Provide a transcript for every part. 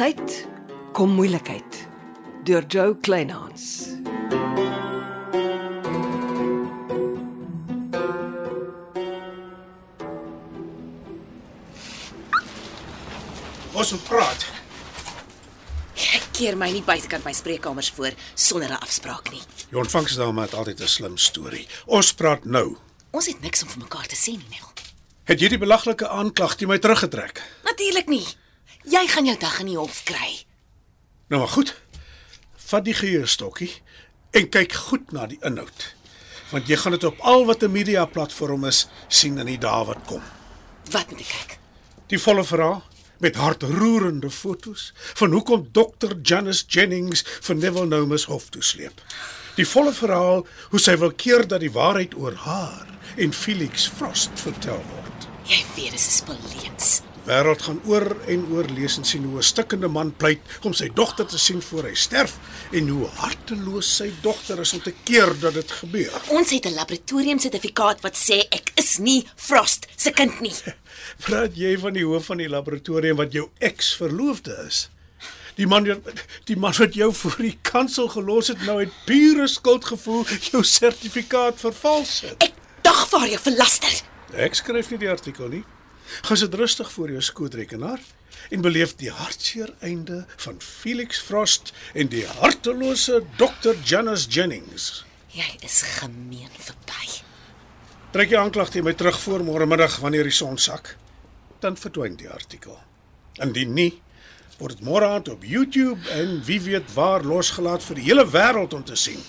Tyd kom moeilikheid deur Joe Kleinhans. Ons moet praat. Ek keer my nie buitekant my spreekkamers voor sonder 'n afspraak nie. Die ontvangsdame het altyd 'n slim storie. Ons praat nou. Ons het niks om vir mekaar te sê nie, Nel. Het jy die belaglike aanklag teen my teruggetrek? Natuurlik nie. Jy gaan jou dag in die hof kry. Nou maar goed. Vat die geheustokkie en kyk goed na die inhoud. Want jy gaan dit op al wat 'n media platform is sien in die dae wat kom. Wat moet ek kyk? Die volle verhaal met hartroerende fotos van hoekom Dr. Janice Jennings van Neville Nomus hof toe sleep. Die volle verhaal hoe sy wil keer dat die waarheid oor haar en Felix Frost vertel word. Jy weet dis 'n spul leuns. Wêreld gaan oor en oor lees en sien hoe 'n stikkende man pleit om sy dogter te sien voor hy sterf en hoe harteloos sy dogter is om te keer dat dit gebeur. Ons het 'n laboratoriumsertifikaat wat sê ek is nie Frost se kind nie. Praat jy van die hoof van die laboratorium wat jou ex-verloofde is? Die man die man wat jou voor die kansel gelos het nou uit pure skuldgevoel jou sertifikaat vervals het. Ek dagvaar jou verlaster. Ek skryf nie die artikel nie. Gaan sit rustig voor jou skootrekenaar en beleef die hartseer einde van Felix Frost en die hartelose Dr. Janice Jennings. Jy is gemeen verby. Trek jy aanklag teen my terug voor môre middag wanneer die son sak, dan verdwyn die artikel. Indien nie, word dit môre aand op YouTube en wie weet waar losgelaat vir die hele wêreld om te sien.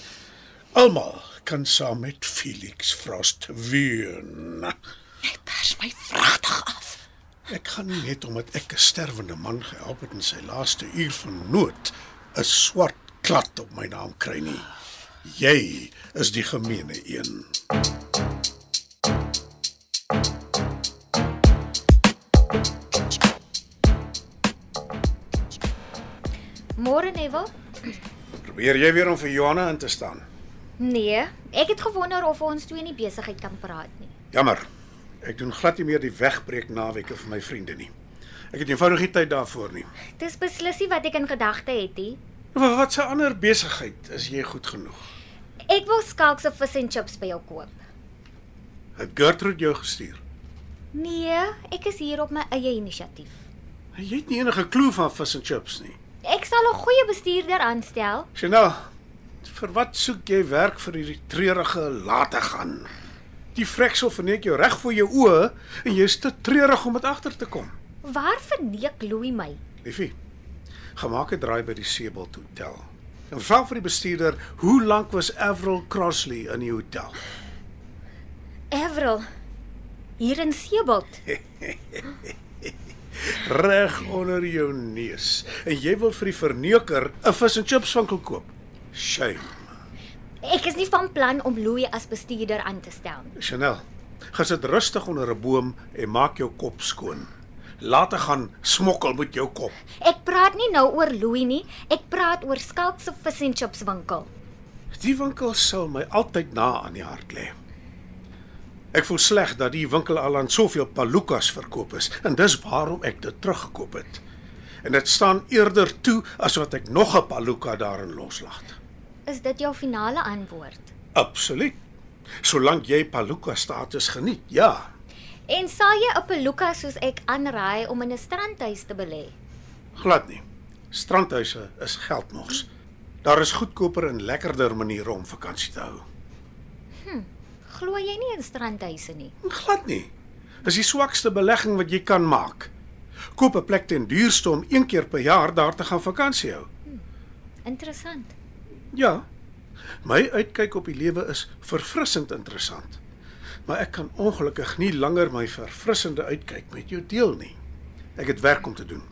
Almal kan saam met Felix Frost ween. My vragtig af. Ek gaan nie net omdat ek 'n sterwende man gehelp het in sy laaste uur van nood 'n swart klad op my naam kry nie. Jy is die gemeene een. Môre Neville? Probeer jy weer om vir Johanna in te staan? Nee, ek het gewonder of ons twee nie besigheid kan praat nie. Jammer. Ek doen glad nie meer die wegbreek naweke vir my vriende nie. Ek het eenvoudig nie tyd daarvoor nie. Dis beslis nie wat ek in gedagte het nie. Maar wat 'n ander besigheid is jy goed genoeg? Ek wil skalkse vis en chips by jou koop. Het Gertrude jou gestuur? Nee, ek is hier op my eie inisiatief. Jy het nie enige klou van vis en chips nie. Ek sal 'n goeie bestuurder aanstel. Chanel, vir wat soek jy werk vir hierdie treurige late gaan? Die vreksel verneek jou reg voor jou oë en jy's te treurig om dit agter te kom. Waar verneek Louis my? Liefie, gemaak 'n draai by die Seebold Hotel. En vra vir die bestuurder, hoe lank was Avril Crossley in die hotel? Avril. Hier in Seebald. Reg onder jou neus. En jy wil vir die verneuker 'n vis en chips winkel koop. Shame. Ek is nie van plan om Louis as bestuurder aan te stel nie. Chanel, gaan sit rustig onder 'n boom en maak jou kop skoon. Laat gaan smokkel met jou kop. Ek praat nie nou oor Louis nie, ek praat oor Skalk se vis en chips winkel. Die winkel sal my altyd na aan die hart lê. Ek voel sleg dat die winkel al aan soveel palukas verkoop is en dis waarom ek dit teruggekoop het. En dit staan eerder toe as wat ek nog 'n paluka daarin loslaat. Is dit jou finale antwoord? Absoluut. Solank jy paluka status geniet. Ja. En sal jy 'n peluka soos ek aanraai om in 'n strandhuis te belê? Glad nie. Strandhuise is geldmors. Daar is goedkoper en lekkerder maniere om vakansie te hou. Glo jy nie in strandhuise nie? Glad nie. Dis die swakste belegging wat jy kan maak. Koop 'n plek ten duurste om een keer per jaar daar te gaan vakansie hou. Interessant. Ja. My uitkyk op die lewe is verfrissend interessant. Maar ek kan ongelukkig nie langer my verfrissende uitkyk met jou deel nie. Ek het werk om te doen.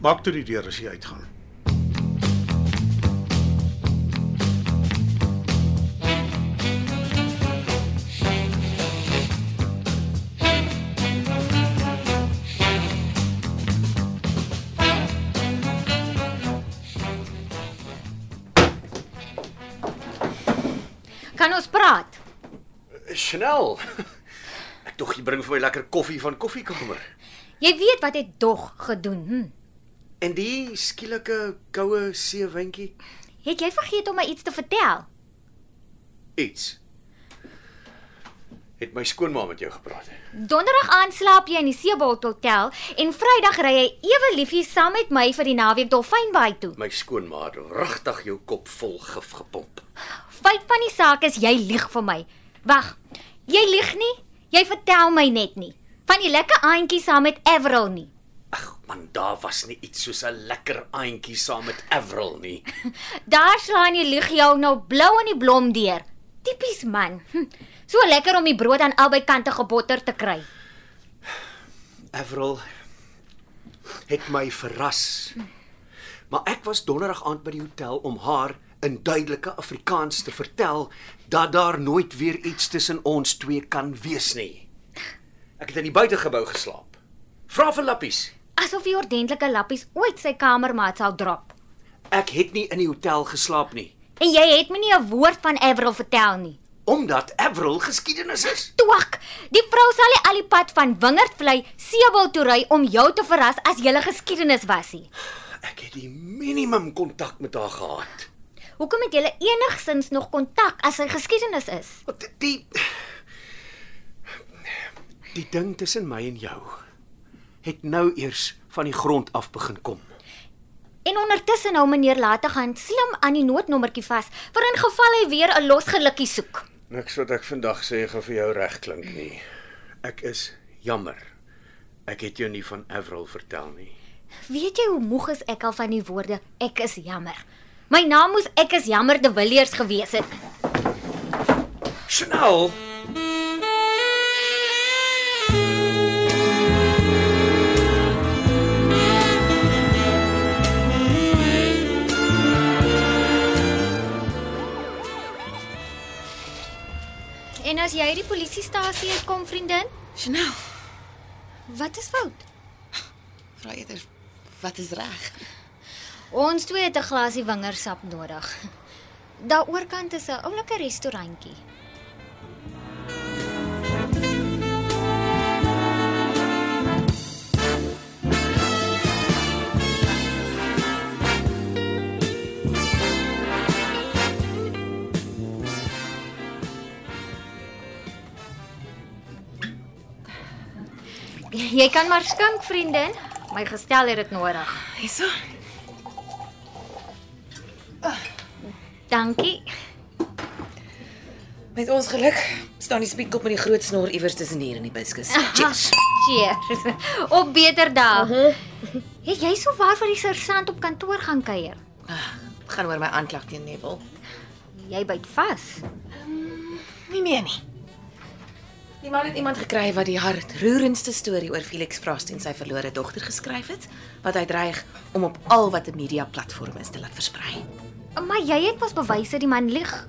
Maak toe die deur as jy uitgaan. Kan ons praat? Chanel. Ek dog jy bring vir my lekker koffie van koffiekamer. Jy weet wat ek dog gedoen, hm? En die skielike koue seewindjie Het jy vergeet om my iets te vertel? iets. Het my skoonma met jou gepraat? Donderdag aand slaap jy in die Seebold Hotel en Vrydag ry jy ewe liefie saam met my vir die naweek Dolfynbaai toe. My skoonma het regtig jou kop vol gif gepomp. Feit van die saak is jy lieg vir my. Wag. Jy lieg nie. Jy vertel my net nie. Van die lekker aantjie saam met Avril nie. Ag man, daar was nie iets soos 'n lekker aantjie saam met Avril nie. Daar slaan jy lieg jou nou blou in die blom deur. Tipies man. Hm. So lekker om die brood aan albei kante gebotter te kry. Avril het my verras. Maar ek was donderdag aand by die hotel om haar in duidelike Afrikaans te vertel dat daar nooit weer iets tussen ons twee kan wees nie. Ek het in die buitegebou geslaap. Vra vir lappies. Asof die ordentlike lappies ooit sy kamermaat sal drop. Ek het nie in die hotel geslaap nie, En jy het my nie 'n woord van Avril vertel nie. omdat Avril geskiedenis is. Twak. Die vrou sal nie al die pad van Wingerdvlei Seebal toe ry om jou te verras as julle geskiedenis was nie. Ek het die minimum kontak met haar gehad. Hoekom het julle enigsins nog kontak as sy geskiedenis is? Want die die ding tussen my en jou het nou eers van die grond af begin kom. En ondertussen hou meneer later gaan slim aan die noodnommertjie vas vir in geval hy weer 'n losgelukkie soek. Niks wat ek vandag sê gaan vir jou reg klink nie. Ek is jammer. Ek het jou nie van Avril vertel nie. Weet jy hoe moeg is ek al van die woorde ek is jammer. My naam moes ek is jammer de Villiers gewees het. Chanel. En as jy die polisiestasie uitkom, vriendin, Chanel, wat is fout? vra eerder wat is reg? Ons twee het 'n glasie wingersap nodig. Daar oorkant is 'n oulike restaurantjie. Jy kan maar skink, vriendin. My gestel het dit nodig. Hierso. Dankie. Met ons geluk staan die spietkop met die groot snor iewers tussen hier in die biskus. Cheers. Cheers. Op beter dae. Het jy sou waar vir die sersant op kantoor gaan kuier? Ah, gaan oor my aanklag teen Neville. Jy byt vas. Nie meer nie. Die man het iemand gekry wat die hartroerendste storie oor Felix Frost en sy verlore dogter geskryf het, wat hy dreig om op al wat 'n media platform is te laat versprei. Maar jy het mos bewys dat die man lieg.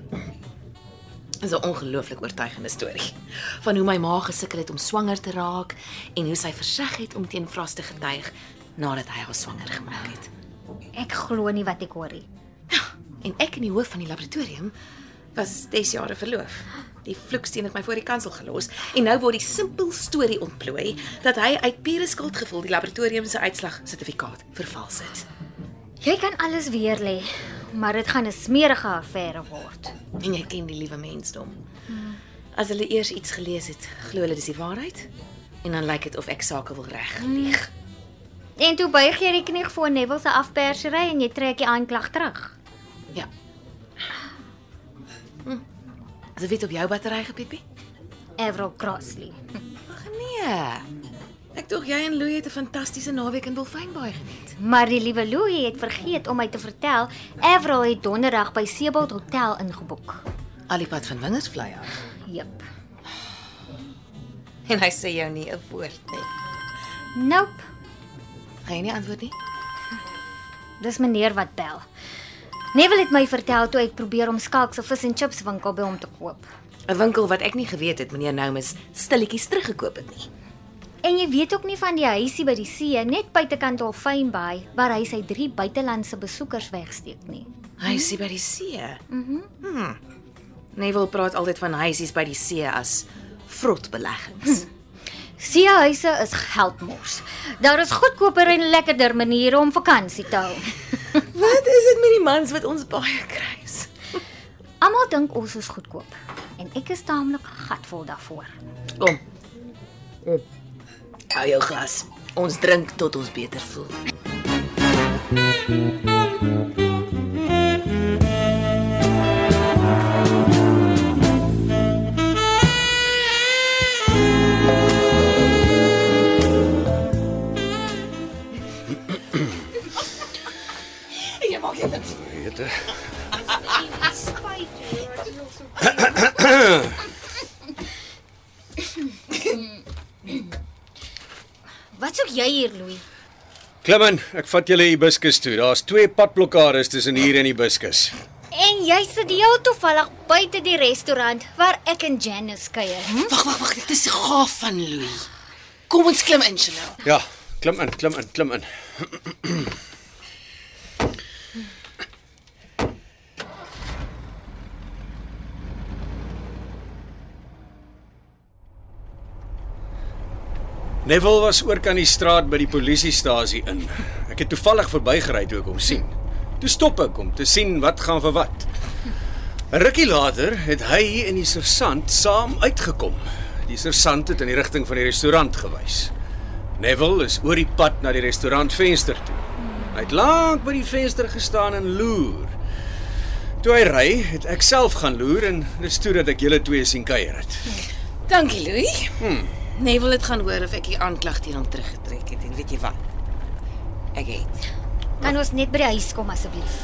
Dis 'n ongelooflik oortuigende storie van hoe my ma gesukkel het om swanger te raak en hoe sy verseg het om teen Frost te getuig nadat hy haar swanger gemaak het. Ek glo nie wat ek hoor nie. En ek in die hoof van die laboratorium was 10 jare verloof. Die vloeksteen het my voor die kansel gelos en nou word die simpel storie ontplooi dat hy uit pure skuldgevoel die laboratorium se uitslag sertifikaat vervals het. Jy kan alles weer lê, maar dit gaan 'n smerige affære word. En jy ken die liewe mensdom. As hulle eers iets gelees het, glo hulle dis die waarheid en dan lyk dit of ek sake wil reg lieg. En toe buig jy die knie voor Neville se afpersery en jy trek die aanklag terug. Ja. Hm. As dit op jou battery gepiepie? Avril Crossley. Ag nee. Ek dink jy en Louie het 'n fantastiese naweek in Dolfynbaai geniet. Maar die liewe Louie het vergeet om my te vertel Avril het donderdag by Seebold Hotel ingeboek. Al die pad van Wingersvlei af. Jep. En hy sê jou nie 'n woord nie. Nope. Gaan jy nie antwoord nie? Dis meneer wat bel. Neville het my vertel toe ek probeer om Skalk se vis en chips winkel by hom te koop. 'n Winkel wat ek nie geweet het meneer Noumus stilletjies teruggekoop het nie. En jy weet ook nie van die huisie by die see net buitekant Dolfynbaai waar hy sy drie buitelandse besoekers wegsteek nie. Hy is by die see. Mhm. Hmm. Neville praat altyd van huisies by die see as vrot beleggings. Seehuise is geldmors. Daar is goedkoper en lekkerder maniere om vakansie te hou. Is dit met die mans wat ons baie kruis? Almal dink ons is goedkoop en ek is taamlik gatvol daarvoor. Kom. Hou jou glas. Ons drink tot ons beter voel. Klim in, ek vat julle hibiscus toe. Daar's twee padblokkades tussen hier en hibiscus. En jy sit heel toevallig buite die restaurant waar ek en Janice kuier. Hm? Wag, wag, wag, dit is gaaf van Louis. Kom ons klim in, Chanel. Ja, klim in, klim in, klim in. Neville was oor kan die straat by die polisiestasie in. Ek het toevallig verbygery toe ek hom sien. Toe stop ek om te sien wat gaan vir wat. 'n Rukkie later het hy en die sersant saam uitgekom. Die sersant het in die rigting van die restaurant gewys. Neville is oor die pad na die restaurantvenster toe. Hy het lank by die venster gestaan en loer. Toe hy ry, het ek self gaan loer en dis toe dat ek julle twee sien kuier het. Dankie, Louis. Hmm. Neville het gaan hoor of ek die aanklag teen hom teruggetrek het en weet jy wat? Ek het. Kan ons net by die huis kom asseblief?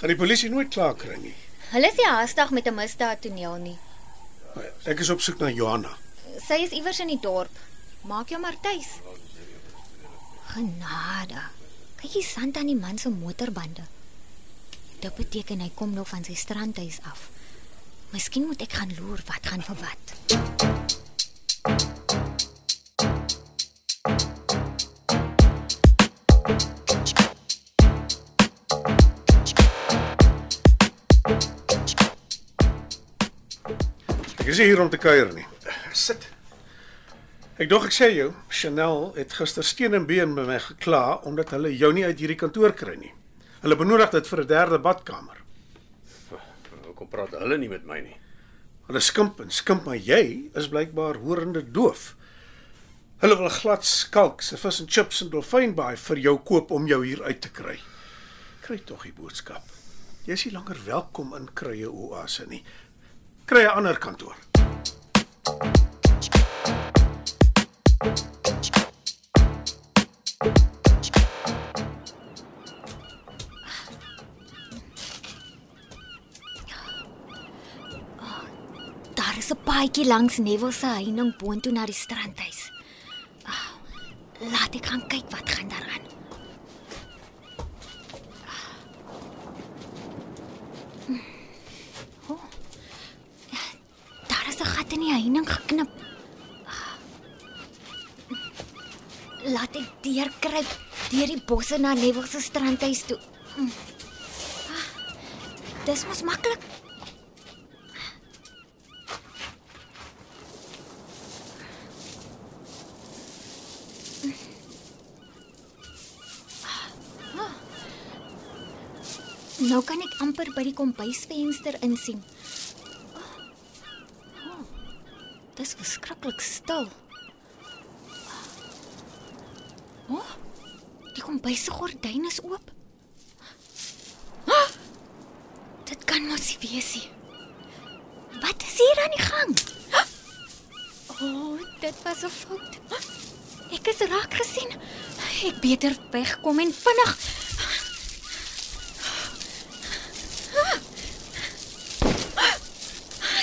Gaan die polisie nooit klaar kry nie. Hulle is nie haastig met 'n misdaad toneel nie. Ek is op soek na Johanna. Sy is iewers in die dorp. Maak jou maar tuis. Genade. Kyk jy sand aan die man se motorbande. Dit beteken hy kom nog van sy strandhuis af. Miskien moet ek gaan loer wat gaan vir wat. Ek is nie hier om te kuier nie. Sit. Ek dog ek sê jou, Chanel het gister steen en been by my gekla omdat hulle jou nie uit hierdie kantoor kry nie. Hulle benodig dit vir 'n derde badkamer. Hoekom praat hulle nie met my nie? Hulle skimp en skimp, maar jy is blykbaar horende doof. Hulle wil glad skalk, se vis en chips en dolfynbaai vir jou koop om jou hier uit te kry. Kry tog die boodskap. Jy is nie langer welkom in Krye Oase nie. Kry 'n ander kantoor. Daar is 'n paadjie langs Neville se heining boontoe na die strandhuis. Ah, Laat ek gaan kyk wat gaan daaraan. Hm. Oh. Daar is 'n gat in die heining geknip. Ah. Laat ek deurkruip deur die bosse na Neville se strandhuis toe. Hm. Ah, Dis mos maklik. Nou kan ek amper by die kombuisvenster insien. Oh, oh, dis verskriklik stil. Oh, die kombuis se gordyn is oop. Oh, dit kan mos nie wees nie. Wat is hier aan die gang? Oh, dit was 'n fout. Ek is raak gesien. Ek beter wegkom en vinnig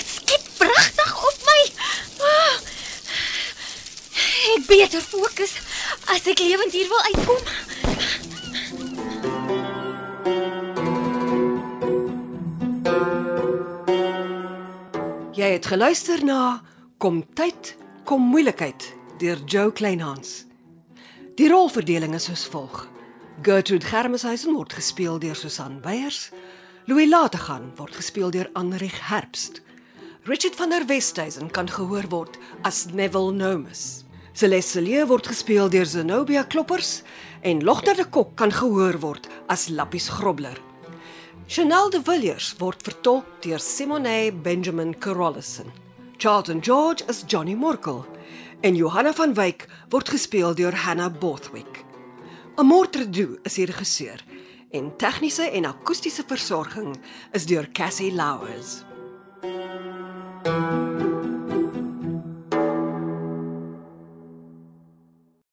skiet pragtig op my. Ah. Ek beter fokus as ek lewend hier wil uitkom. Jy het geluister na Kom tyd, kom moeilikheid deur Joe Kleinhans. Die rolverdeling is soos volg. Gertrude Germeshuisen word gespeel deur Susan Beyers. Louis Lategan word gespeel deur Anrich Herbst. Richard van der Westhuizen kan gehoor word as Neville Nomus. Celeste Lee word gespeel deur Zenobia Kloppers en Logter de Kok kan gehoor word as Lappies Grobler. Chanel de Villiers word vertolk deur Simone Benjamin Carolison. Charlton George is Johnny Morkel en Johanna van Wyk word gespeel deur Hannah Bothwick. Amortredu is die regisseur en tegniese en akoestiese versorging is deur Cassie Louws.